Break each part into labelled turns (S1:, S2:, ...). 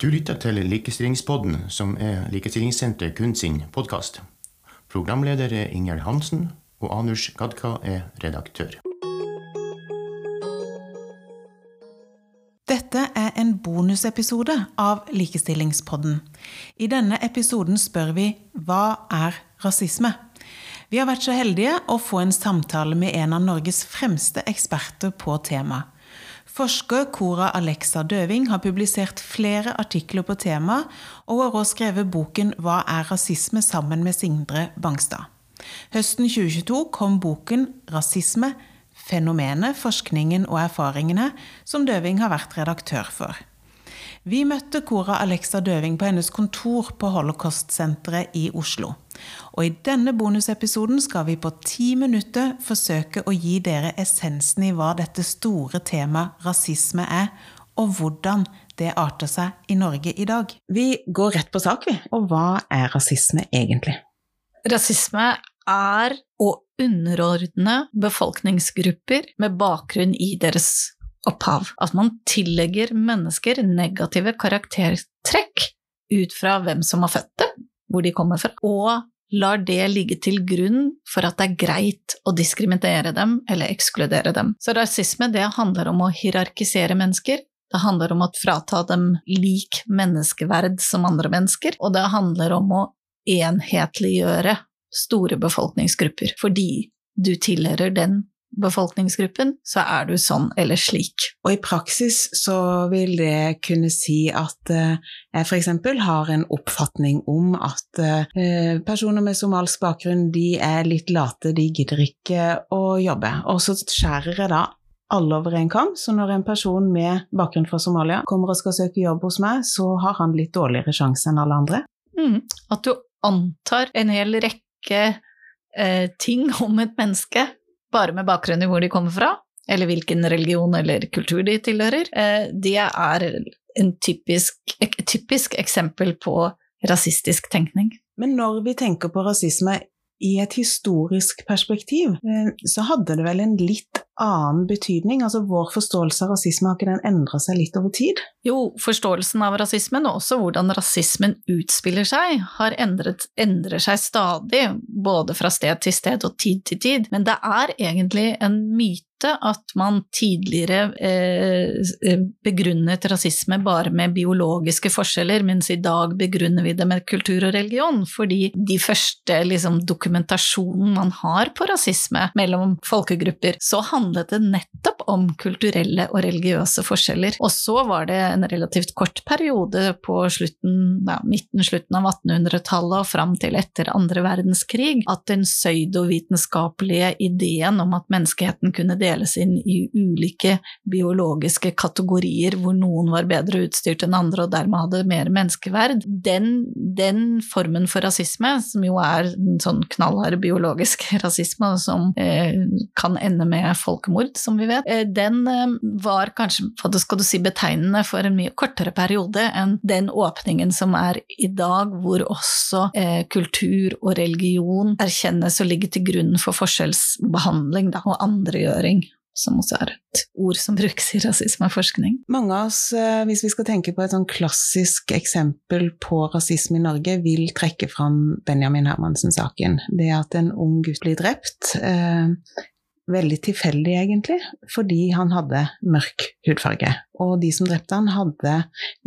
S1: Du lytter til Likestillingspodden, som er Likestillingssenteret kun sin podkast. Programleder er Ingjerd Hansen, og Anush Gadka er redaktør.
S2: Dette er en bonusepisode av Likestillingspodden. I denne episoden spør vi hva er rasisme? Vi har vært så heldige å få en samtale med en av Norges fremste eksperter på temaet. Forsker Cora Alexa Døving har publisert flere artikler på temaet, og har også skrevet boken 'Hva er rasisme?' sammen med Sindre Bangstad. Høsten 2022 kom boken 'Rasisme fenomenet, forskningen og erfaringene', som Døving har vært redaktør for. Vi møtte Cora Alexa Døving på hennes kontor på Holocaust-senteret i Oslo. Og i denne bonusepisoden skal vi på ti minutter forsøke å gi dere essensen i hva dette store temaet rasisme er, og hvordan det arter seg i Norge i dag. Vi går rett på sak, vi. Og hva er rasisme egentlig?
S3: Rasisme er å underordne befolkningsgrupper med bakgrunn i deres opphav. At man tillegger mennesker negative karaktertrekk ut fra hvem som har født det, hvor de kommer fra, og lar det ligge til grunn for at det er greit å diskriminere dem eller ekskludere dem. Så rasisme det handler om å hierarkisere mennesker. Det handler om å frata dem lik menneskeverd som andre mennesker, og det handler om å enhetliggjøre store befolkningsgrupper fordi du tilhører den befolkningsgruppen, så er du sånn eller slik.
S2: Og i praksis så vil det kunne si at eh, jeg f.eks. har en oppfatning om at eh, personer med somalsk bakgrunn de er litt late, de gidder ikke å jobbe. Og så skjærer jeg da alle over en kam, så når en person med bakgrunn fra Somalia kommer og skal søke jobb hos meg, så har han litt dårligere sjanse enn alle andre.
S3: Mm. At du antar en hel rekke eh, ting om et menneske bare med bakgrunn i hvor de kommer fra, eller hvilken religion eller kultur de tilhører, eh, det er typisk, et typisk eksempel på rasistisk tenkning.
S2: Men når vi tenker på rasisme i et historisk perspektiv, eh, så hadde det vel en litt annen betydning? Altså Vår forståelse av rasisme, har ikke den endra seg litt over tid?
S3: Jo, forståelsen av rasismen, og også hvordan rasismen utspiller seg, har endret, endrer seg stadig, både fra sted til sted og tid til tid. Men det er egentlig en myte at man tidligere eh, begrunnet rasisme bare med biologiske forskjeller, mens i dag begrunner vi det med kultur og religion, fordi de første liksom, dokumentasjonen man har på rasisme mellom folkegrupper, så handlet det nettopp om kulturelle og religiøse forskjeller. Og så var det en relativt kort periode på slutten, ja, midten-slutten av 1800-tallet og fram til etter andre verdenskrig at den pseudovitenskapelige ideen om at menneskeheten kunne deles inn i ulike biologiske kategorier hvor noen var bedre utstyrt enn andre og dermed hadde mer menneskeverd, den, den formen for rasisme, som jo er en sånn knallhard biologisk rasisme som eh, kan ende med folkemord, som vi vet, eh, den eh, var kanskje hva skal du si, betegnende for en mye kortere periode enn den åpningen som er i dag, hvor også eh, kultur og religion erkjennes og ligger til grunn for forskjellsbehandling da, og andregjøring som også er et ord som brukes i rasismeforskning.
S2: Mange av oss, eh, hvis vi skal tenke på et sånn klassisk eksempel på rasisme i Norge, vil trekke fram Benjamin Hermansen-saken. Det at en ung gutt blir drept. Eh, veldig tilfeldig, egentlig, fordi han hadde mørk hudfarge. Og de som drepte han, hadde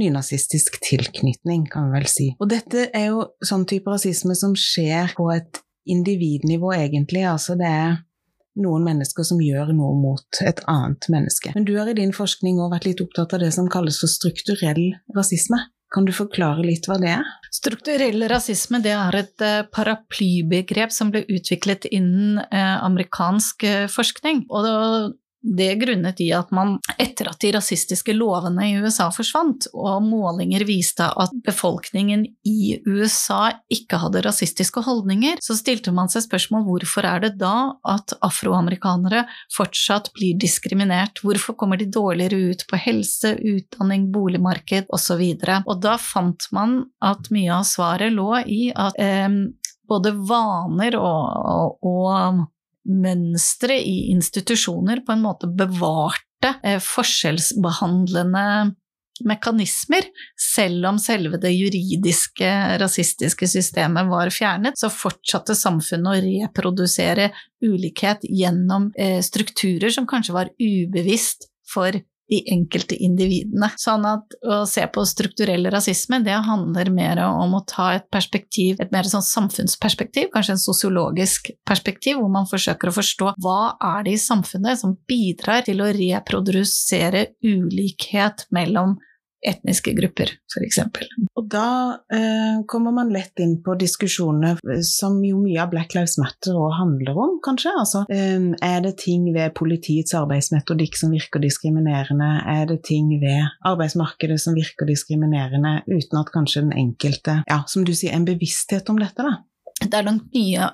S2: nynazistisk tilknytning, kan vi vel si. Og dette er jo sånn type rasisme som skjer på et individnivå, egentlig. Altså det er noen mennesker som gjør noe mot et annet menneske. Men du har i din forskning òg vært litt opptatt av det som kalles for strukturell rasisme. Kan du forklare litt hva det er?
S3: Strukturell rasisme det er et eh, paraplybegrep som ble utviklet innen eh, amerikansk eh, forskning. Og det grunnet i at man, etter at de rasistiske lovene i USA forsvant, og målinger viste at befolkningen i USA ikke hadde rasistiske holdninger, så stilte man seg spørsmål hvorfor er det da at afroamerikanere fortsatt blir diskriminert? Hvorfor kommer de dårligere ut på helse, utdanning, boligmarked osv.? Og, og da fant man at mye av svaret lå i at eh, både vaner og, og, og mønstre i institusjoner på en måte bevarte eh, forskjellsbehandlende mekanismer. Selv om selve det juridiske, rasistiske systemet var fjernet, så fortsatte samfunnet å reprodusere ulikhet gjennom eh, strukturer som kanskje var ubevisst for de enkelte individene. Sånn at å se på strukturell rasisme, det handler mer om å ta et perspektiv, et mer sånn samfunnsperspektiv, kanskje en sosiologisk perspektiv, hvor man forsøker å forstå hva er det i samfunnet som bidrar til å reprodusere ulikhet mellom etniske grupper, f.eks.
S2: Og da eh, kommer man lett inn på diskusjoner som jo mye av Black Lives Matter òg handler om, kanskje. Altså, eh, er det ting ved politiets arbeidsmetodikk som virker diskriminerende? Er det ting ved arbeidsmarkedet som virker diskriminerende, uten at kanskje den enkelte, ja, som du sier, en bevissthet om dette, da?
S3: det er nok mye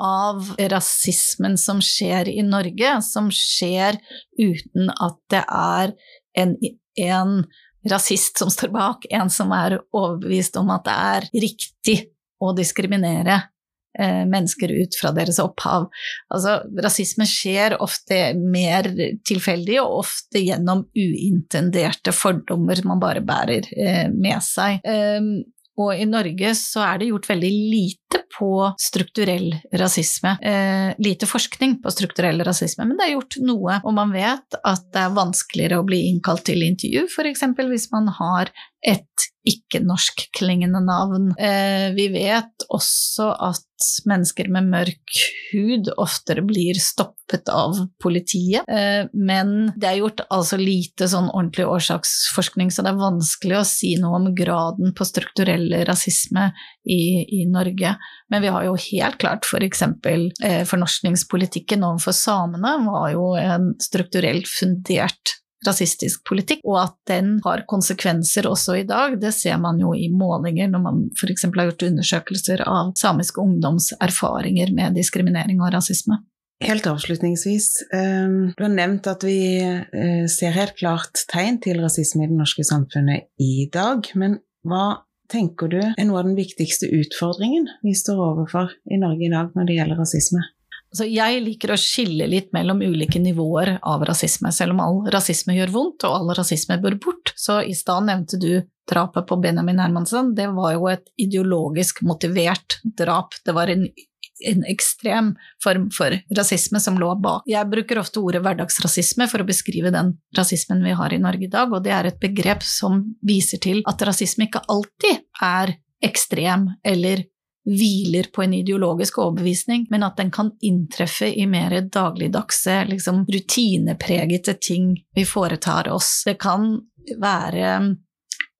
S3: av rasismen som skjer i Norge, som skjer uten at det er en, en rasist som står bak, en som er overbevist om at det er riktig å diskriminere eh, mennesker ut fra deres opphav. Altså, rasisme skjer ofte mer tilfeldig, og ofte gjennom uintenderte fordommer man bare bærer eh, med seg. Um, og i Norge så er det gjort veldig lite på strukturell rasisme. Eh, lite forskning på strukturell rasisme, men det er gjort noe. Og man vet at det er vanskeligere å bli innkalt til intervju, f.eks. hvis man har et ikke-norskklingende navn. Eh, vi vet også at mennesker med mørk hud oftere blir stoppet av politiet. Eh, men det er gjort altså lite sånn ordentlig årsaksforskning, så det er vanskelig å si noe om graden på strukturell rasisme i, i Norge. Men vi har jo helt klart f.eks. For eh, fornorskningspolitikken overfor samene var jo en strukturelt fundert rasistisk politikk, og at den har konsekvenser også i dag. Det ser man jo i målinger når man f.eks. har gjort undersøkelser av samiske ungdoms erfaringer med diskriminering og rasisme.
S2: Helt avslutningsvis, eh, du har nevnt at vi eh, ser helt klart tegn til rasisme i det norske samfunnet i dag, men hva tenker du er noe av den viktigste utfordringen vi står overfor i Norge i dag når det gjelder rasisme?
S3: Altså, jeg liker å skille litt mellom ulike nivåer av rasisme. Selv om all rasisme gjør vondt, og all rasisme bør bort. Så i stad nevnte du drapet på Benjamin Hermansen. Det var jo et ideologisk motivert drap. Det var en, en ekstrem form for rasisme som lå bak. Jeg bruker ofte ordet hverdagsrasisme for å beskrive den rasismen vi har i Norge i dag, og det er et begrep som viser til at rasisme ikke alltid er ekstrem eller hviler på en ideologisk overbevisning, men at den kan inntreffe i mer dagligdagse, liksom rutinepregete ting vi foretar oss. Det kan være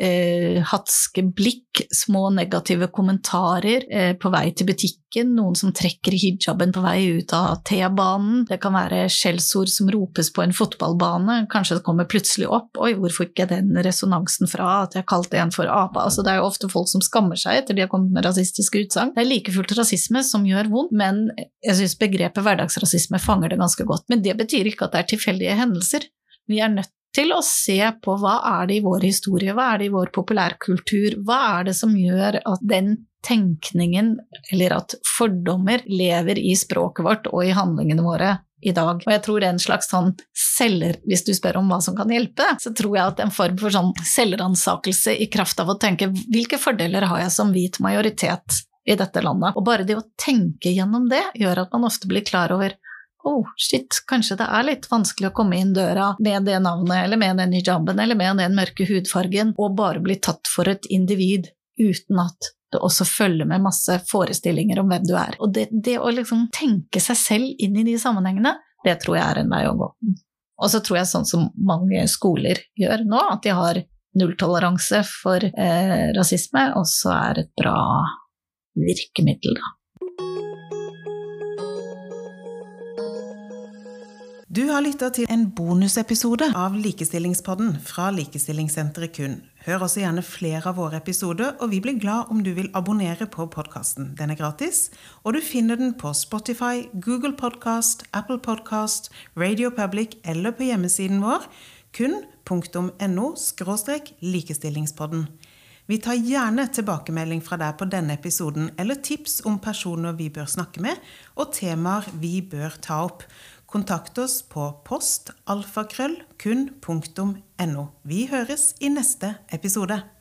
S3: eh, hatske blikk, små negative kommentarer eh, på vei til butikken, noen som trekker hijaben på vei ut av T-banen, det kan være skjellsord som ropes på en fotballbane, kanskje det kommer plutselig opp 'oi, hvor fikk jeg den resonansen fra at jeg kalte en for apa'? Altså, det er jo ofte folk som skammer seg etter de har kommet med rasistiske utsagn. Det er like fullt rasisme som gjør vondt, men jeg syns begrepet hverdagsrasisme fanger det ganske godt. Men det betyr ikke at det er tilfeldige hendelser. Vi er nødt til å se på hva er det i vår historie, hva er det i vår populærkultur, hva er det som gjør at den tenkningen, eller at fordommer, lever i språket vårt og i handlingene våre i dag. Og jeg tror det er en slags sånn selger, hvis du spør om hva som kan hjelpe, så tror jeg at en form for sånn selvransakelse i kraft av å tenke hvilke fordeler har jeg som hvit majoritet i dette landet? Og bare det å tenke gjennom det gjør at man ofte blir klar over oh shit, kanskje det er litt vanskelig å komme inn døra med det navnet, eller med den hijaben, eller med den mørke hudfargen, og bare bli tatt for et individ uten at det også følger med masse forestillinger om hvem du er. Og det, det å liksom tenke seg selv inn i de sammenhengene, det tror jeg er en vei å gå. Og så tror jeg sånn som mange skoler gjør nå, at de har nulltoleranse for eh, rasisme, også er et bra virkemiddel, da.
S2: Du har lytta til en bonusepisode av Likestillingspodden fra Likestillingssenteret KUN. Hør også gjerne flere av våre episoder, og vi blir glad om du vil abonnere på podkasten. Den er gratis, og du finner den på Spotify, Google Podcast, Apple Podcast, Radio Public eller på hjemmesiden vår kun.no likestillingspodden. Vi tar gjerne tilbakemelding fra deg på denne episoden, eller tips om personer vi bør snakke med, og temaer vi bør ta opp.
S4: Kontakt oss på postalfakrøllkun.no. Vi høres i neste episode.